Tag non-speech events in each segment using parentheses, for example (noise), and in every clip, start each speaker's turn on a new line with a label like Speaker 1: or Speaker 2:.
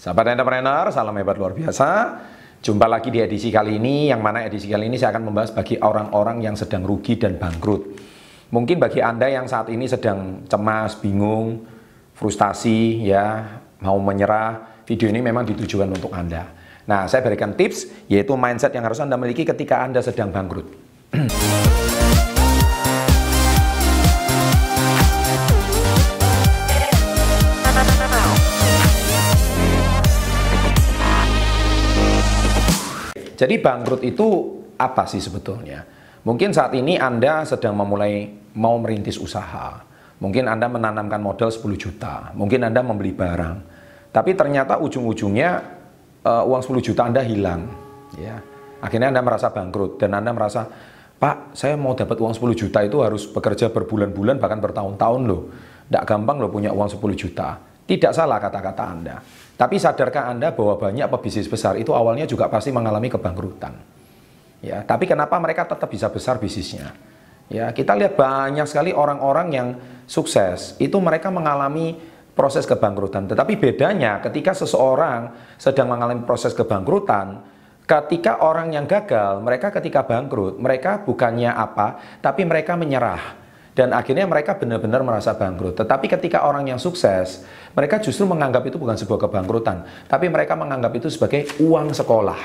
Speaker 1: Sahabat entrepreneur, salam hebat luar biasa. Jumpa lagi di edisi kali ini, yang mana edisi kali ini saya akan membahas bagi orang-orang yang sedang rugi dan bangkrut. Mungkin bagi Anda yang saat ini sedang cemas, bingung, frustasi, ya, mau menyerah, video ini memang ditujukan untuk Anda. Nah, saya berikan tips, yaitu mindset yang harus Anda miliki ketika Anda sedang bangkrut. (clears throat) Jadi bangkrut itu apa sih sebetulnya? Mungkin saat ini Anda sedang memulai mau merintis usaha. Mungkin Anda menanamkan modal 10 juta. Mungkin Anda membeli barang. Tapi ternyata ujung-ujungnya uh, uang 10 juta Anda hilang. Ya. Akhirnya Anda merasa bangkrut dan Anda merasa, Pak, saya mau dapat uang 10 juta itu harus bekerja berbulan-bulan bahkan bertahun-tahun loh. Tidak gampang loh punya uang 10 juta. Tidak salah kata-kata Anda. Tapi sadarkah Anda bahwa banyak pebisnis besar itu awalnya juga pasti mengalami kebangkrutan. Ya, tapi kenapa mereka tetap bisa besar bisnisnya? Ya, kita lihat banyak sekali orang-orang yang sukses itu mereka mengalami proses kebangkrutan. Tetapi bedanya ketika seseorang sedang mengalami proses kebangkrutan, ketika orang yang gagal, mereka ketika bangkrut, mereka bukannya apa, tapi mereka menyerah dan akhirnya mereka benar-benar merasa bangkrut. Tetapi ketika orang yang sukses, mereka justru menganggap itu bukan sebuah kebangkrutan, tapi mereka menganggap itu sebagai uang sekolah.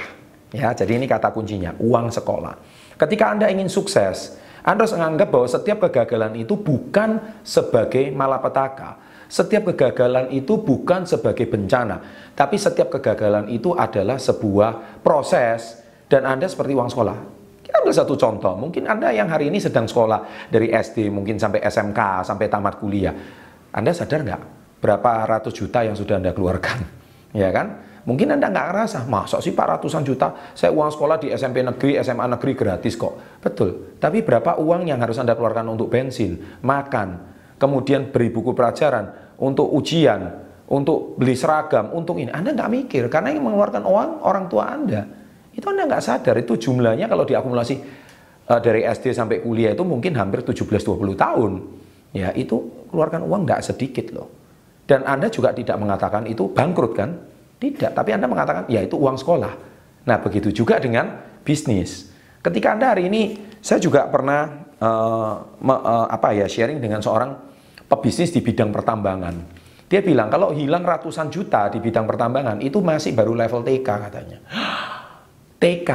Speaker 1: Ya, jadi ini kata kuncinya, uang sekolah. Ketika Anda ingin sukses, Anda harus menganggap bahwa setiap kegagalan itu bukan sebagai malapetaka. Setiap kegagalan itu bukan sebagai bencana, tapi setiap kegagalan itu adalah sebuah proses dan Anda seperti uang sekolah ambil satu contoh, mungkin Anda yang hari ini sedang sekolah dari SD mungkin sampai SMK, sampai tamat kuliah. Anda sadar nggak berapa ratus juta yang sudah Anda keluarkan? (laughs) Ya kan? Mungkin Anda nggak ngerasa, masuk sih Pak ratusan juta, saya uang sekolah di SMP negeri, SMA negeri gratis kok. Betul, tapi berapa uang yang harus Anda keluarkan untuk bensin, makan, kemudian beri buku pelajaran, untuk ujian, untuk beli seragam, untuk ini. Anda nggak mikir, karena yang mengeluarkan uang orang tua Anda. Itu Anda nggak sadar, itu jumlahnya kalau diakumulasi uh, dari SD sampai kuliah itu mungkin hampir 17-20 tahun. Ya, itu keluarkan uang nggak sedikit loh. Dan Anda juga tidak mengatakan itu bangkrut kan? Tidak, tapi Anda mengatakan ya itu uang sekolah. Nah, begitu juga dengan bisnis. Ketika Anda hari ini, saya juga pernah uh, uh, apa ya sharing dengan seorang pebisnis di bidang pertambangan. Dia bilang kalau hilang ratusan juta di bidang pertambangan itu masih baru level TK katanya. TK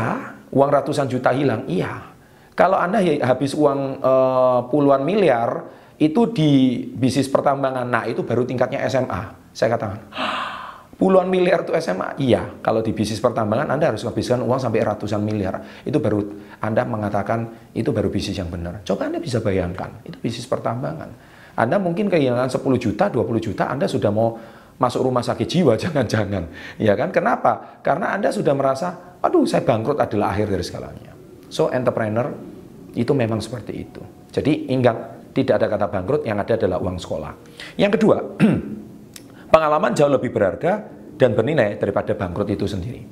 Speaker 1: uang ratusan juta hilang, iya. Kalau Anda habis uang uh, puluhan miliar itu di bisnis pertambangan, nah itu baru tingkatnya SMA. Saya katakan, (gasps) puluhan miliar itu SMA? Iya, kalau di bisnis pertambangan Anda harus menghabiskan uang sampai ratusan miliar. Itu baru Anda mengatakan itu baru bisnis yang benar. Coba Anda bisa bayangkan, itu bisnis pertambangan. Anda mungkin kehilangan 10 juta, 20 juta, Anda sudah mau masuk rumah sakit jiwa, (laughs) jangan-jangan. Ya kan? Kenapa? Karena Anda sudah merasa aduh saya bangkrut adalah akhir dari segalanya. So entrepreneur itu memang seperti itu. Jadi ingat tidak ada kata bangkrut, yang ada adalah uang sekolah. Yang kedua, (clears throat) pengalaman jauh lebih berharga dan bernilai daripada bangkrut itu sendiri.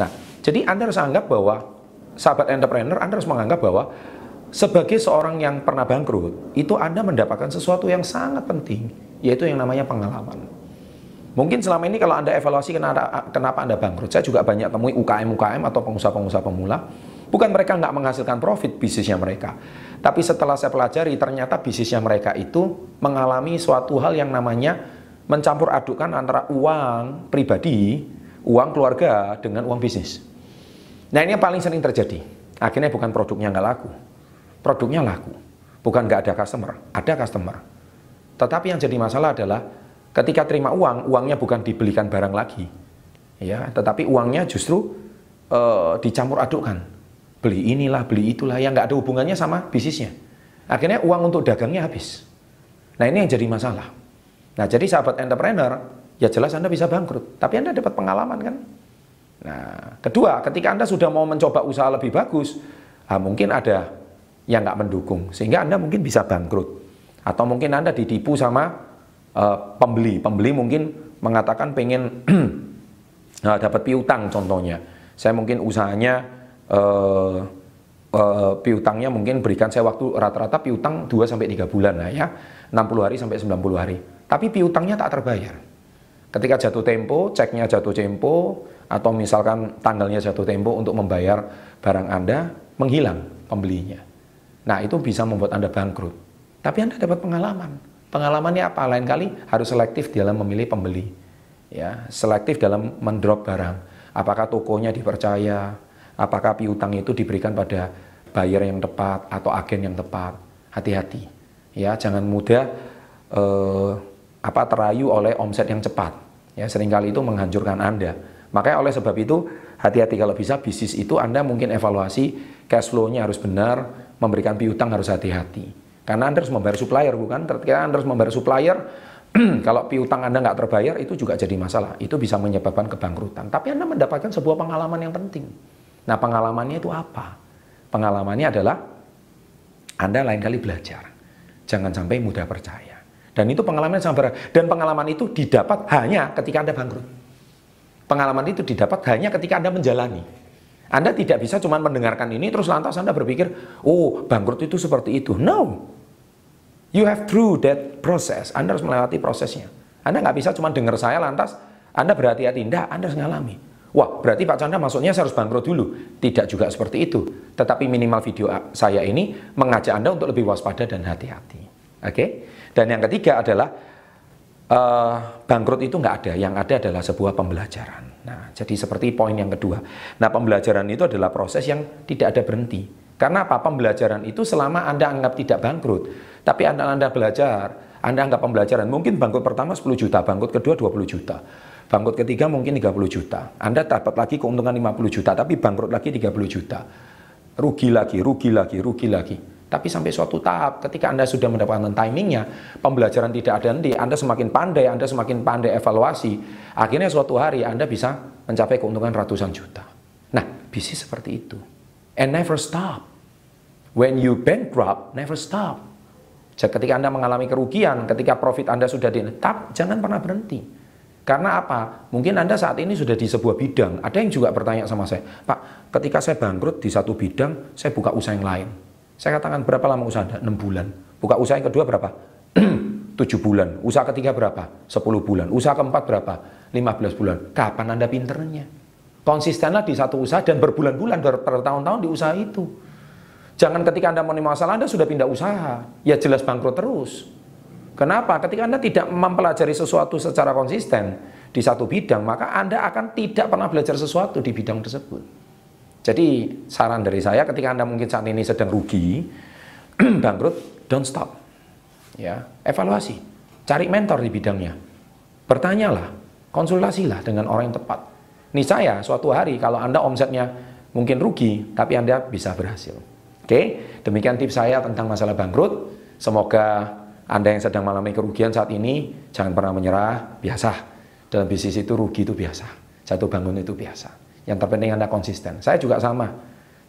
Speaker 1: Nah, jadi Anda harus anggap bahwa sahabat entrepreneur, Anda harus menganggap bahwa sebagai seorang yang pernah bangkrut, itu Anda mendapatkan sesuatu yang sangat penting, yaitu yang namanya pengalaman. Mungkin selama ini kalau Anda evaluasi kenapa, Anda bangkrut, saya juga banyak temui UKM-UKM atau pengusaha-pengusaha pemula, bukan mereka nggak menghasilkan profit bisnisnya mereka. Tapi setelah saya pelajari, ternyata bisnisnya mereka itu mengalami suatu hal yang namanya mencampur adukan antara uang pribadi, uang keluarga, dengan uang bisnis. Nah ini yang paling sering terjadi. Akhirnya bukan produknya nggak laku, produknya laku. Bukan nggak ada customer, ada customer. Tetapi yang jadi masalah adalah Ketika terima uang, uangnya bukan dibelikan barang lagi, ya, tetapi uangnya justru uh, dicampur adukkan. Beli inilah, beli itulah, yang nggak ada hubungannya sama bisnisnya. Akhirnya uang untuk dagangnya habis. Nah ini yang jadi masalah. Nah jadi sahabat entrepreneur, ya jelas Anda bisa bangkrut, tapi Anda dapat pengalaman kan. Nah kedua, ketika Anda sudah mau mencoba usaha lebih bagus, ah, mungkin ada yang nggak mendukung, sehingga Anda mungkin bisa bangkrut. Atau mungkin Anda ditipu sama uh, pembeli. Pembeli mungkin mengatakan pengen nah, (clears throat) dapat piutang contohnya. Saya mungkin usahanya uh, uh, piutangnya mungkin berikan saya waktu rata-rata piutang 2 sampai 3 bulan lah ya. 60 hari sampai 90 hari. Tapi piutangnya tak terbayar. Ketika jatuh tempo, ceknya jatuh tempo, atau misalkan tanggalnya jatuh tempo untuk membayar barang Anda, menghilang pembelinya. Nah, itu bisa membuat Anda bangkrut. Tapi Anda dapat pengalaman. Pengalamannya apa? Lain kali harus selektif dalam memilih pembeli. Ya, selektif dalam mendrop barang. Apakah tokonya dipercaya? Apakah piutang itu diberikan pada buyer yang tepat atau agen yang tepat? Hati-hati. Ya, jangan mudah eh, apa terayu oleh omset yang cepat. Ya, sering kali itu menghancurkan Anda. Makanya oleh sebab itu hati-hati kalau bisa bisnis itu Anda mungkin evaluasi cash flow-nya harus benar, memberikan piutang harus hati-hati. Karena Anda harus membayar supplier bukan? Ketika Anda harus membayar supplier, (clears throat) kalau piutang Anda nggak terbayar itu juga jadi masalah. Itu bisa menyebabkan kebangkrutan. Tapi Anda mendapatkan sebuah pengalaman yang penting. Nah pengalamannya itu apa? Pengalamannya adalah Anda lain kali belajar. Jangan sampai mudah percaya. Dan itu pengalaman yang sangat berat. Dan pengalaman itu didapat hanya ketika Anda bangkrut. Pengalaman itu didapat hanya ketika Anda menjalani. Anda tidak bisa cuma mendengarkan ini terus lantas Anda berpikir, oh bangkrut itu seperti itu. No. You have through that process. Anda harus melewati prosesnya. Anda nggak bisa cuma dengar saya lantas Anda berhati-hati. Tidak, Anda harus mengalami. Wah, berarti Pak Chandra maksudnya saya harus bangkrut dulu. Tidak juga seperti itu. Tetapi minimal video saya ini mengajak Anda untuk lebih waspada dan hati-hati. Oke? Okay? Dan yang ketiga adalah uh, bangkrut itu nggak ada, yang ada adalah sebuah pembelajaran. Nah, jadi seperti poin yang kedua. Nah, pembelajaran itu adalah proses yang tidak ada berhenti. Karena apa? Pembelajaran itu selama Anda anggap tidak bangkrut, tapi Anda Anda belajar, Anda anggap pembelajaran, mungkin bangkrut pertama 10 juta, bangkrut kedua 20 juta. Bangkrut ketiga mungkin 30 juta. Anda dapat lagi keuntungan 50 juta, tapi bangkrut lagi 30 juta. Rugi lagi, rugi lagi, rugi lagi. Tapi sampai suatu tahap ketika Anda sudah mendapatkan timingnya, pembelajaran tidak ada nanti, Anda semakin pandai, Anda semakin pandai evaluasi, akhirnya suatu hari Anda bisa mencapai keuntungan ratusan juta. Nah, bisnis seperti itu. And never stop. When you bankrupt, never stop. Jadi ketika Anda mengalami kerugian, ketika profit Anda sudah tetap, jangan pernah berhenti. Karena apa? Mungkin Anda saat ini sudah di sebuah bidang. Ada yang juga bertanya sama saya, Pak, ketika saya bangkrut di satu bidang, saya buka usaha yang lain. Saya katakan berapa lama usaha Anda? 6 bulan. Buka usaha yang kedua berapa? (clears throat) 7 bulan. Usaha ketiga berapa? 10 bulan. Usaha keempat berapa? 15 bulan. Kapan Anda pinternya? Konsistenlah di satu usaha dan berbulan-bulan, bertahun-tahun di usaha itu. Jangan ketika Anda mau masalah Anda sudah pindah usaha. Ya jelas bangkrut terus. Kenapa? Ketika Anda tidak mempelajari sesuatu secara konsisten di satu bidang, maka Anda akan tidak pernah belajar sesuatu di bidang tersebut. Jadi saran dari saya ketika Anda mungkin saat ini sedang rugi, (clears throat) bangkrut, don't stop. Ya, evaluasi. Cari mentor di bidangnya. Bertanyalah, konsultasilah dengan orang yang tepat. Nih saya suatu hari kalau Anda omsetnya mungkin rugi, tapi Anda bisa berhasil. Oke, demikian tips saya tentang masalah bangkrut. Semoga Anda yang sedang mengalami kerugian saat ini jangan pernah menyerah, biasa. Dalam bisnis itu rugi itu biasa, jatuh bangun itu biasa. Yang terpenting Anda konsisten. Saya juga sama.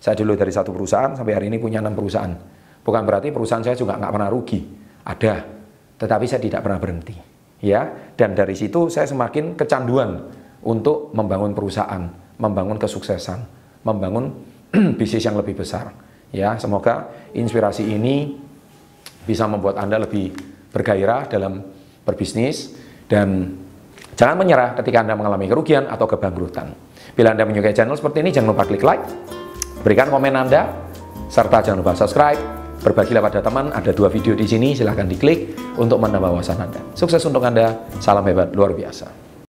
Speaker 1: Saya dulu dari satu perusahaan sampai hari ini punya enam perusahaan. Bukan berarti perusahaan saya juga nggak pernah rugi. Ada. Tetapi saya tidak pernah berhenti. Ya, dan dari situ saya semakin kecanduan untuk membangun perusahaan, membangun kesuksesan, membangun (clears throat) bisnis yang lebih besar. Ya, semoga inspirasi ini bisa membuat Anda lebih bergairah dalam berbisnis dan jangan menyerah ketika Anda mengalami kerugian atau kebangkrutan. Bila Anda menyukai channel seperti ini, jangan lupa klik like, berikan komen Anda, serta jangan lupa subscribe. Berbagilah pada teman, ada dua video di sini, silahkan diklik untuk menambah wawasan Anda. Sukses untuk Anda, salam hebat luar biasa.